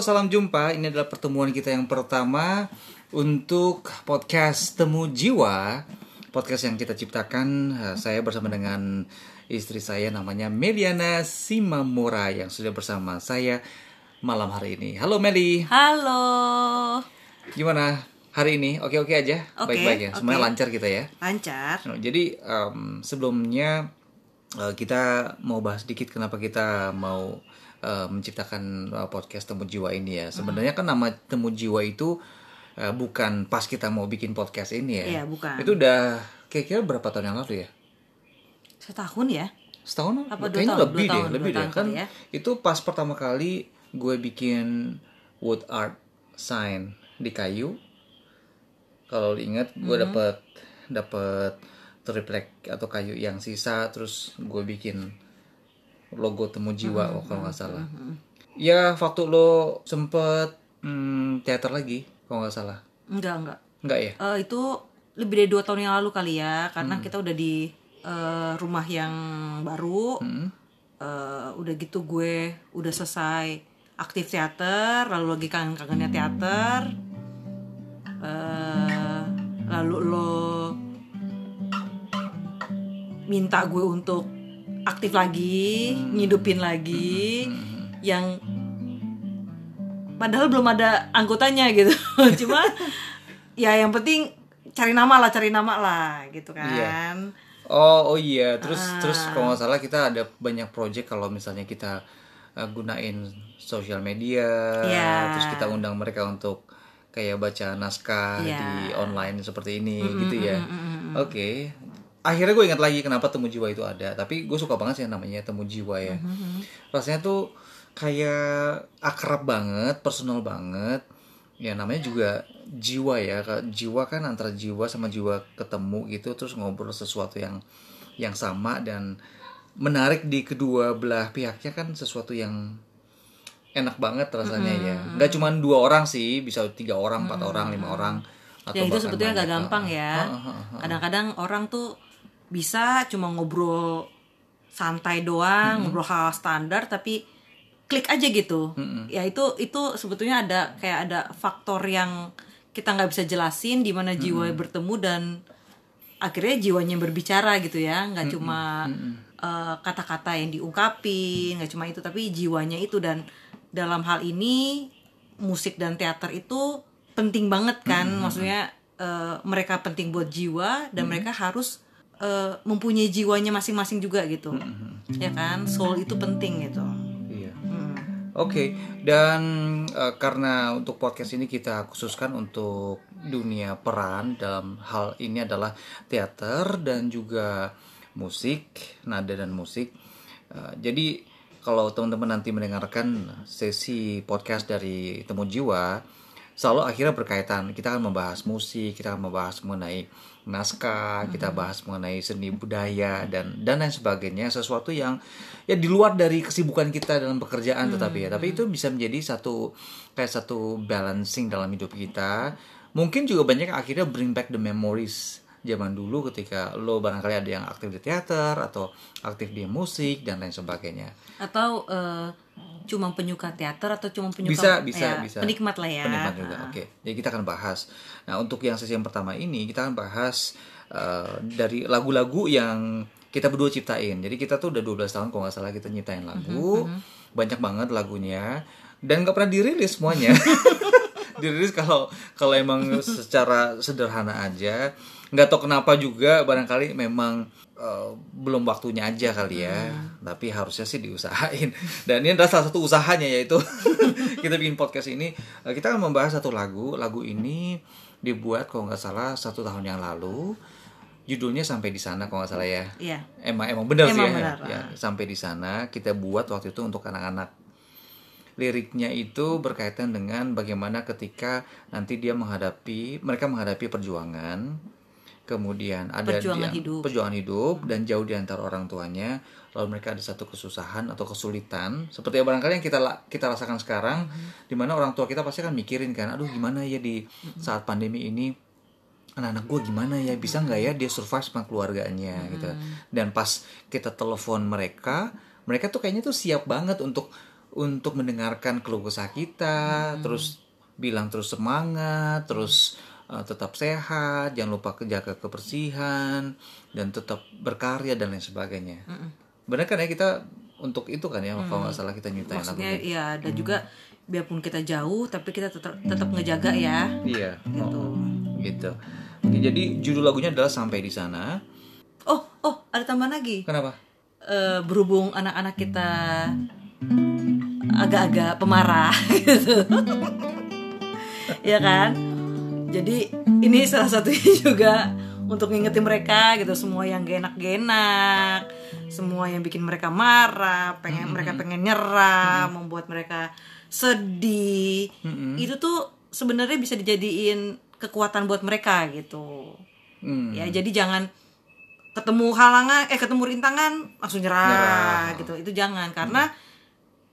salam jumpa. Ini adalah pertemuan kita yang pertama untuk podcast Temu Jiwa. Podcast yang kita ciptakan eh, saya bersama dengan istri saya namanya Meliana Simamora yang sudah bersama saya malam hari ini. Halo Meli, Halo. gimana hari ini? Oke-oke aja? Baik-baik ya? Semuanya oke. lancar kita ya? Lancar. Jadi em, sebelumnya eh, kita mau bahas dikit kenapa kita mau eh, menciptakan eh, podcast Temu Jiwa ini ya. Sebenarnya kan nama Temu Jiwa itu eh, bukan pas kita mau bikin podcast ini ya. Iya, bukan. Itu udah kira-kira berapa tahun yang lalu ya? Setahun ya? Setahun? Apa dua Kayaknya tahun? lebih Dua deh, tahun, lebih deh kan. ya. Itu pas pertama kali gue bikin wood art sign di kayu. Kalau ingat, gue Mm-hmm. dapet dapet triplek atau kayu yang sisa, terus gue bikin logo temu jiwa oh, kalau nggak salah. Ya waktu lo sempet hmm, teater lagi, kalau nggak salah. Enggak, enggak. Enggak ya? Eh, itu lebih dari dua tahun yang lalu kali ya, karena Hmm. kita udah di eh, rumah yang baru. Hmm. Eh, udah gitu gue udah selesai aktif teater, lalu lagi kangen-kangennya teater. Eh, lalu lo minta gue untuk aktif lagi, ngidupin lagi, yang padahal belum ada anggotanya gitu. Cuma ya yang penting cari nama lah, cari nama lah gitu kan. Oh, oh iya, terus Ah. terus kalau nggak salah kita ada banyak project kalau misalnya kita uh, gunain sosial media, Iya. terus kita undang mereka untuk kayak baca naskah Iya. di online seperti ini gitu ya. Oke. Akhirnya gue ingat lagi kenapa temu jiwa itu ada, tapi gue suka banget sih namanya temu jiwa ya. Rasanya tuh kayak akrab banget, personal banget. Ya namanya juga jiwa ya. Jiwa kan antara jiwa sama jiwa ketemu gitu terus ngobrol sesuatu yang yang sama dan menarik di kedua belah pihaknya kan sesuatu yang enak banget rasanya ya. Nggak cuma dua orang sih, bisa tiga orang, empat orang, lima orang. Ya itu bahkan sebetulnya nggak banyak. gampang ya. Kadang-kadang orang tuh bisa cuma ngobrol santai doang, ngobrol hal standar tapi klik aja gitu. Ya itu itu sebetulnya ada kayak ada faktor yang kita nggak bisa jelasin di mana jiwa bertemu dan akhirnya jiwanya berbicara gitu ya, nggak cuma eh, kata-kata yang diungkapin, nggak cuma itu tapi jiwanya itu. Dan dalam hal ini musik dan teater itu penting banget kan, maksudnya eh, mereka penting buat jiwa dan mereka harus eh, mempunyai jiwanya masing-masing juga gitu, ya kan, soul itu penting gitu. Iya. Oke, dan eh, karena untuk podcast ini kita khususkan untuk dunia peran dalam hal ini adalah teater dan juga musik, nada dan musik. Eh, jadi kalau teman-teman nanti mendengarkan sesi podcast dari Temu Jiwa, selalu akhirnya berkaitan. Kita akan membahas musik, kita akan membahas mengenai naskah, kita bahas mengenai seni budaya dan dan lain sebagainya, sesuatu yang ya di luar dari kesibukan kita dalam pekerjaan tetapi ya, tapi itu bisa menjadi satu kayak satu balancing dalam hidup kita. Mungkin juga banyak yang akhirnya bring back the memories zaman dulu ketika lo barangkali ada yang aktif di teater atau aktif di musik dan lain sebagainya. Atau eh, cuma penyuka teater atau cuma penyuka bisa bisa ya, bisa. penikmat lah ya. penikmat juga oke. Jadi kita akan bahas. Nah untuk yang sesi yang pertama ini kita akan bahas eh, dari lagu-lagu yang kita berdua ciptain. Jadi kita tuh udah 12 tahun kalau nggak salah kita nyiptain lagu. Banyak banget lagunya. Dan nggak pernah dirilis semuanya. Dirilis kalau kalau emang secara sederhana aja nggak tahu kenapa juga barangkali memang eh, belum waktunya aja kali ya. Tapi harusnya sih diusahain. Dan ini adalah salah satu usahanya yaitu kita bikin podcast ini. Eh, kita akan membahas satu lagu. Lagu ini dibuat kalau nggak salah satu tahun yang lalu. Judulnya sampai di sana kalau nggak salah ya. Iya. emang emang benar sih Emang ya, benar, ya sampai di sana. Kita buat waktu itu untuk anak-anak. Liriknya itu berkaitan dengan bagaimana ketika nanti dia menghadapi mereka menghadapi perjuangan kemudian ada Perjuangan dia- hidup. perjuangan hidup dan jauh di antara orang tuanya. Lalu mereka ada satu kesusahan atau kesulitan. Seperti yang barangkali yang kita kita rasakan sekarang di mana orang tua kita pasti akan mikirin kan aduh gimana ya di saat pandemi ini? Anak-anak gue gimana ya? Bisa nggak ya dia survive sama keluarganya? Gitu. Dan pas kita telepon mereka mereka tuh kayaknya tuh siap banget untuk untuk mendengarkan keluh kesah kita, terus bilang terus semangat, terus uh, tetap sehat, jangan lupa jaga kebersihan dan tetap berkarya dan lain sebagainya. Benar kan ya kita untuk itu kan ya kalau nggak salah kita nyiptain maksudnya lagunya. ya dan juga biarpun kita jauh tapi kita tetap tetap ngejaga ya Iya. Oh, gitu. Oke, jadi judul lagunya adalah sampai di sana. oh oh ada tambahan lagi Kenapa? Eh, berhubung anak-anak kita agak-agak pemarah gitu ya kan jadi ini salah satunya juga untuk ngingetin mereka gitu semua yang gak enak gak enak semua yang bikin mereka marah pengen mereka pengen nyerah membuat mereka sedih. Itu tuh sebenarnya bisa dijadiin kekuatan buat mereka gitu. Hmm. ya jadi jangan ketemu halangan eh ketemu rintangan langsung nyerah, Nyerah. gitu. Itu jangan karena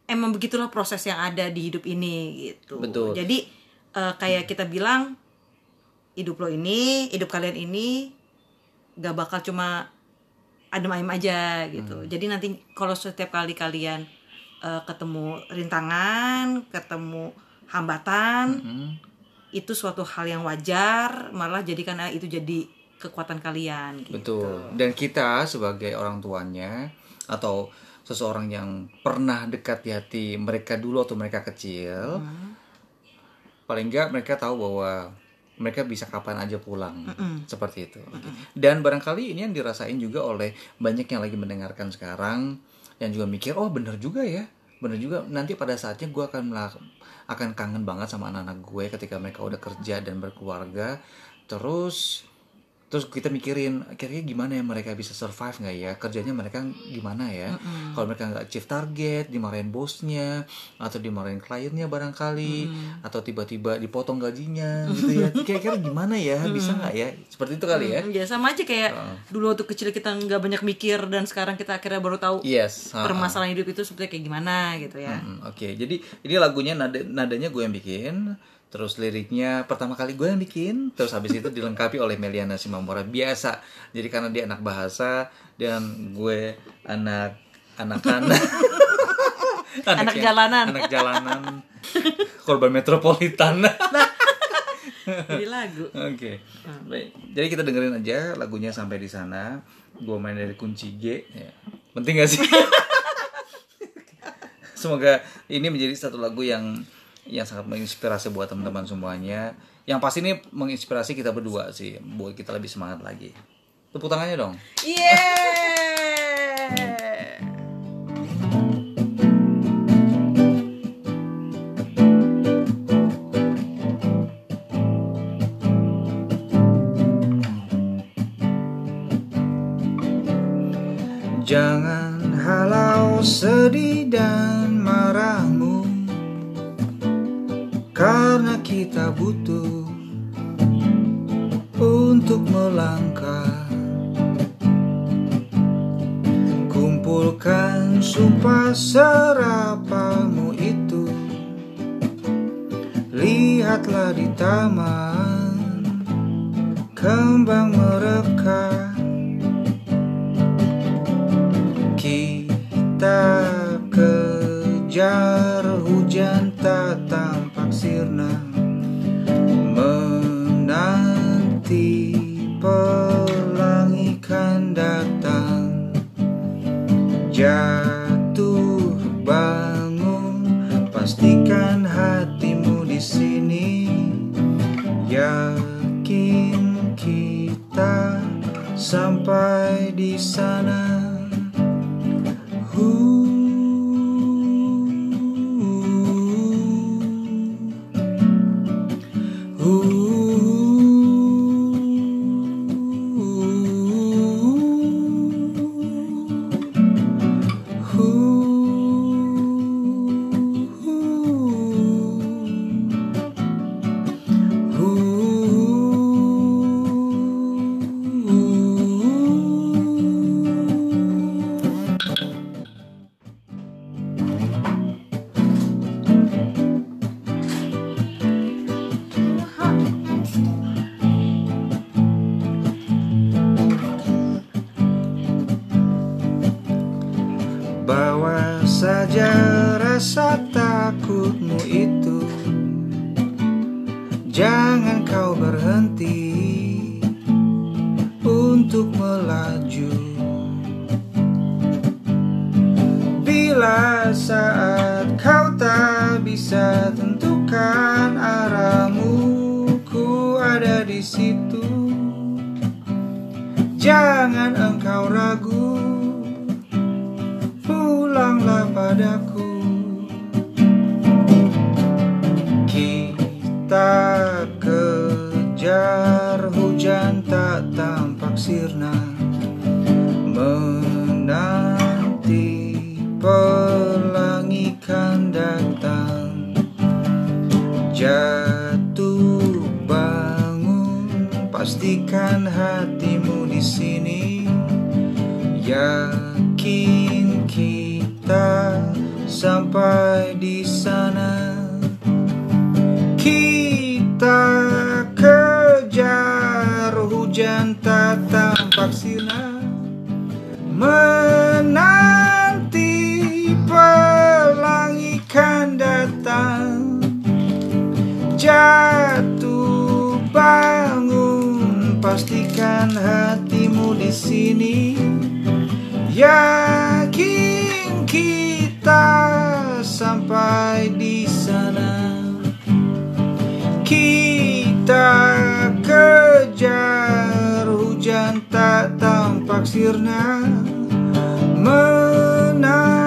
emang begitulah proses yang ada di hidup ini gitu. Betul. jadi eh, kayak kita bilang hidup lo ini hidup kalian ini gak bakal cuma adem ayem aja gitu jadi nanti kalau setiap kali kalian eh, ketemu rintangan ketemu hambatan Hmm. itu suatu hal yang wajar malah jadikan ah, itu jadi kekuatan kalian gitu. Betul. Dan kita sebagai orang tuanya atau seseorang yang pernah dekat di hati mereka dulu atau mereka kecil, paling enggak mereka tahu bahwa mereka bisa kapan aja pulang, seperti itu. Dan barangkali ini yang dirasain juga oleh banyak yang lagi mendengarkan sekarang, yang juga mikir, oh bener juga ya, bener juga. Nanti pada saatnya gue akan akan kangen banget sama anak-anak gue ketika mereka udah kerja dan berkeluarga, terus terus kita mikirin kira-kira gimana ya mereka bisa survive nggak ya? Kerjanya mereka gimana ya? Kalau mereka nggak achieve target dimarahin bosnya atau dimarahin kliennya barangkali atau tiba-tiba dipotong gajinya gitu ya. Kira-kira gimana ya? Bisa nggak ya? Seperti itu kali ya. Hmm, Ya sama aja kayak dulu waktu kecil kita nggak banyak mikir dan sekarang kita akhirnya baru tahu yes ha-ha. permasalahan hidup itu sebetulnya kayak gimana gitu ya. Hmm, Oke, jadi ini lagunya nada nadanya gue yang bikin, terus liriknya pertama kali gue yang bikin, terus habis itu dilengkapi oleh Meliana Simamora biasa. Jadi karena dia anak bahasa dan gue anak anak-anak Anak jalanan. anak jalanan korban metropolitan. Jadi lagu. Oke, baik. Jadi kita dengerin aja lagunya sampai di sana. Gue main dari kunci G. Ya. Penting gak sih? Semoga ini menjadi satu lagu yang yang sangat menginspirasi buat teman-teman semuanya. Yang pasti ini menginspirasi kita berdua sih, buat kita lebih semangat lagi. Tepuk tangannya dong. Yeah. Jangan halau sedih dan Karena kita butuh Untuk melangkah. Kumpulkan sumpah serapamu itu. Lihatlah di taman Kembang merekah saja rasa takutmu itu. Jangan kau berhenti untuk melaju. Bila saat kau tak bisa tentukan arahmu Ku ada di situ. Jangan engkau ragu padaku. Kita kejar hujan tak tampak sirna. Menanti pelangi kan datang. Jatuh bangun pastikan hatimu di sini. Yakin sampai di sana. Kita kejar hujan tak tampak sinar. Menanti pelangi kan datang. Jatuh bangun pastikan hatimu di sini. Yakin kita sampai di sana. Kita kejar hujan tak tampak sirna Menanti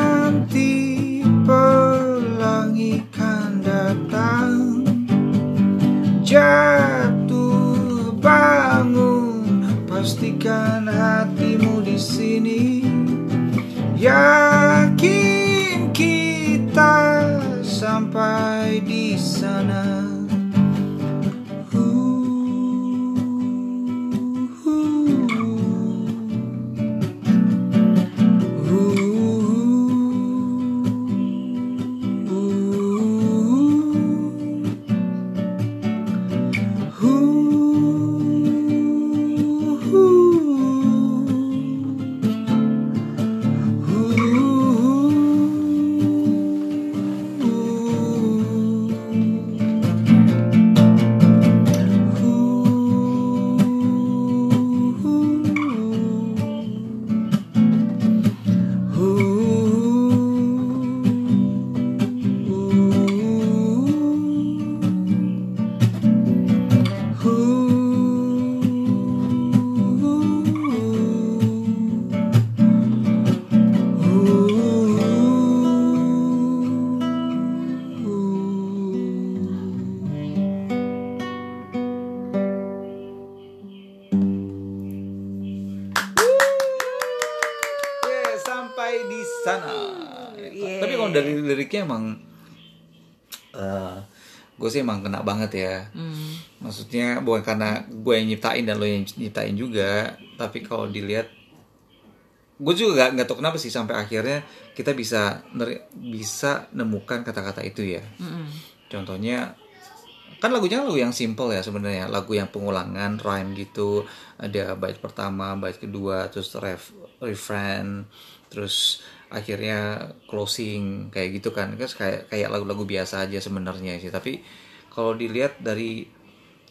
pelangi kan datang. Jatuh bangun pastikan hatimu di sini. Yakin liriknya emang gue sih emang kena banget ya. Hmm. Maksudnya bukan karena gue yang nyiptain dan lo yang nyiptain juga, tapi kalau dilihat gue juga gak, nggak tahu kenapa sih sampai akhirnya kita bisa neri- bisa nemukan kata-kata itu ya. Mm-mm. Contohnya kan lagunya lagu yang simple ya sebenarnya, lagu yang pengulangan rhyme gitu. Ada bait pertama, bait kedua, terus ref, refrain, terus akhirnya closing kayak gitu kan. Kan kayak kayak lagu-lagu biasa aja sebenarnya sih. Tapi kalau dilihat dari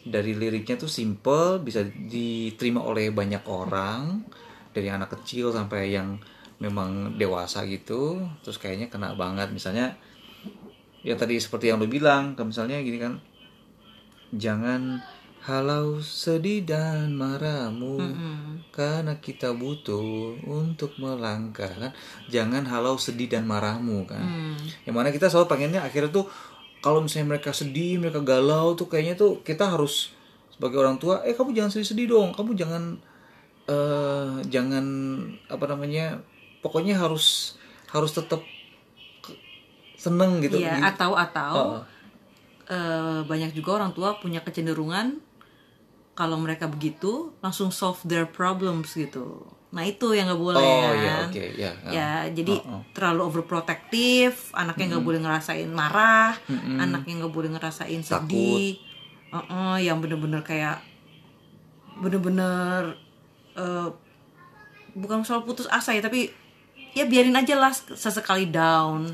dari liriknya tuh simple, bisa diterima oleh banyak orang, dari anak kecil sampai yang memang dewasa gitu. Terus kayaknya kena banget misalnya ya tadi seperti yang lu bilang misalnya gini kan jangan halau sedih dan marahmu karena kita butuh untuk melangkah kan jangan halau sedih dan marahmu kan Hmm. yang mana kita selalu pengennya akhirnya tuh kalau misalnya mereka sedih mereka galau tuh kayaknya tuh kita harus sebagai orang tua eh kamu jangan sedih-sedih dong kamu jangan eh jangan apa namanya pokoknya harus harus tetap seneng gitu Iya, Gitu. atau atau Oh. eh, banyak juga orang tua punya kecenderungan kalau mereka begitu langsung solve their problems gitu. Nah itu yang nggak boleh Oh, kan. iya, oke, iya. Ya jadi Oh, oh. terlalu overprotective, anaknya nggak boleh ngerasain marah, anaknya nggak boleh ngerasain sedih, Uh-uh, yang bener-bener kayak bener-bener eh, bukan soal putus asa ya tapi ya biarin aja lah sesekali down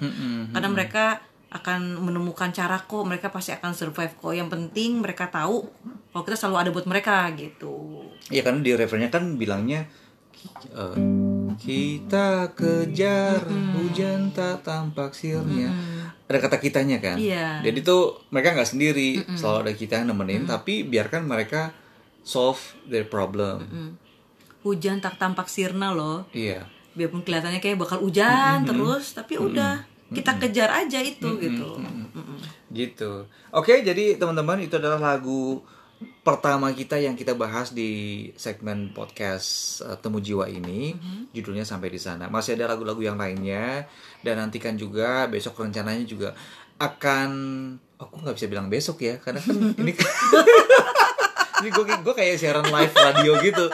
karena mereka akan menemukan cara kok mereka pasti akan survive kok yang penting mereka tahu kalau kita selalu ada buat mereka gitu Ya karena di referennya kan bilangnya eh, kita kejar hujan tak tampak sirnya. Ada kata kitanya kan. Iya. Jadi tuh mereka nggak sendiri, selalu ada kita yang nemenin. Tapi biarkan mereka solve their problem. hujan tak tampak sirna loh Iya. biarpun kelihatannya kayak bakal hujan terus tapi udah kita kejar aja itu gitu Mm-mm. Gitu. Oke, jadi teman-teman itu adalah lagu pertama kita yang kita bahas di segmen podcast uh, Temu Jiwa ini. Judulnya sampai di sana. Masih ada lagu-lagu yang lainnya dan nantikan juga besok rencananya juga akan aku nggak bisa bilang besok ya karena kan ini ini gue gue kayak siaran live radio gitu.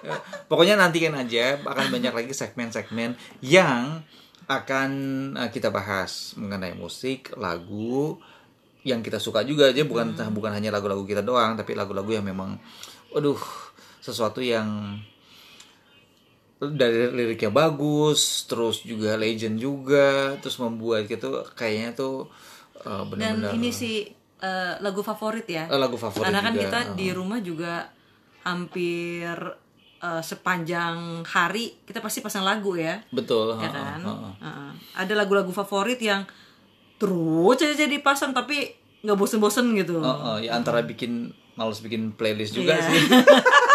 Ya, Pokoknya nantikan aja akan banyak lagi segmen-segmen yang akan uh, kita bahas mengenai musik, lagu yang kita suka juga. Aja bukan bukan hanya lagu-lagu kita doang tapi lagu-lagu yang memang aduh sesuatu yang dari liriknya bagus terus juga legend juga terus membuat gitu kayaknya tuh uh, dan benar-benar ini sih eh, lagu favorit ya. Eh, lagu favorit karena kan kita di rumah juga hampir eh, sepanjang hari kita pasti pasang lagu ya betul ya kan ha-ha. Heeh. ada lagu-lagu favorit yang terus aja jadi pasang tapi nggak bosen-bosen gitu Oh, oh, ya antara bikin males bikin playlist juga Iya. sih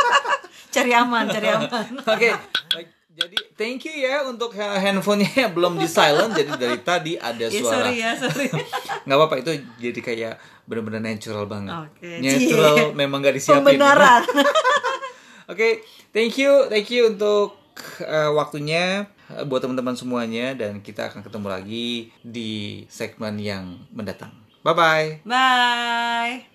cari aman cari aman Oke, baik. jadi thank you ya untuk ha- handphonenya belum di silent. Jadi dari tadi ada ya suara. sorry ya sorry Nggak apa-apa itu jadi kayak benar-benar natural banget. Oke, Natural cie. memang gak disiapin. pembenaran Oke, thank you, thank you untuk uh, waktunya uh, buat teman-teman semuanya dan kita akan ketemu lagi di segmen yang mendatang. Bye bye. bye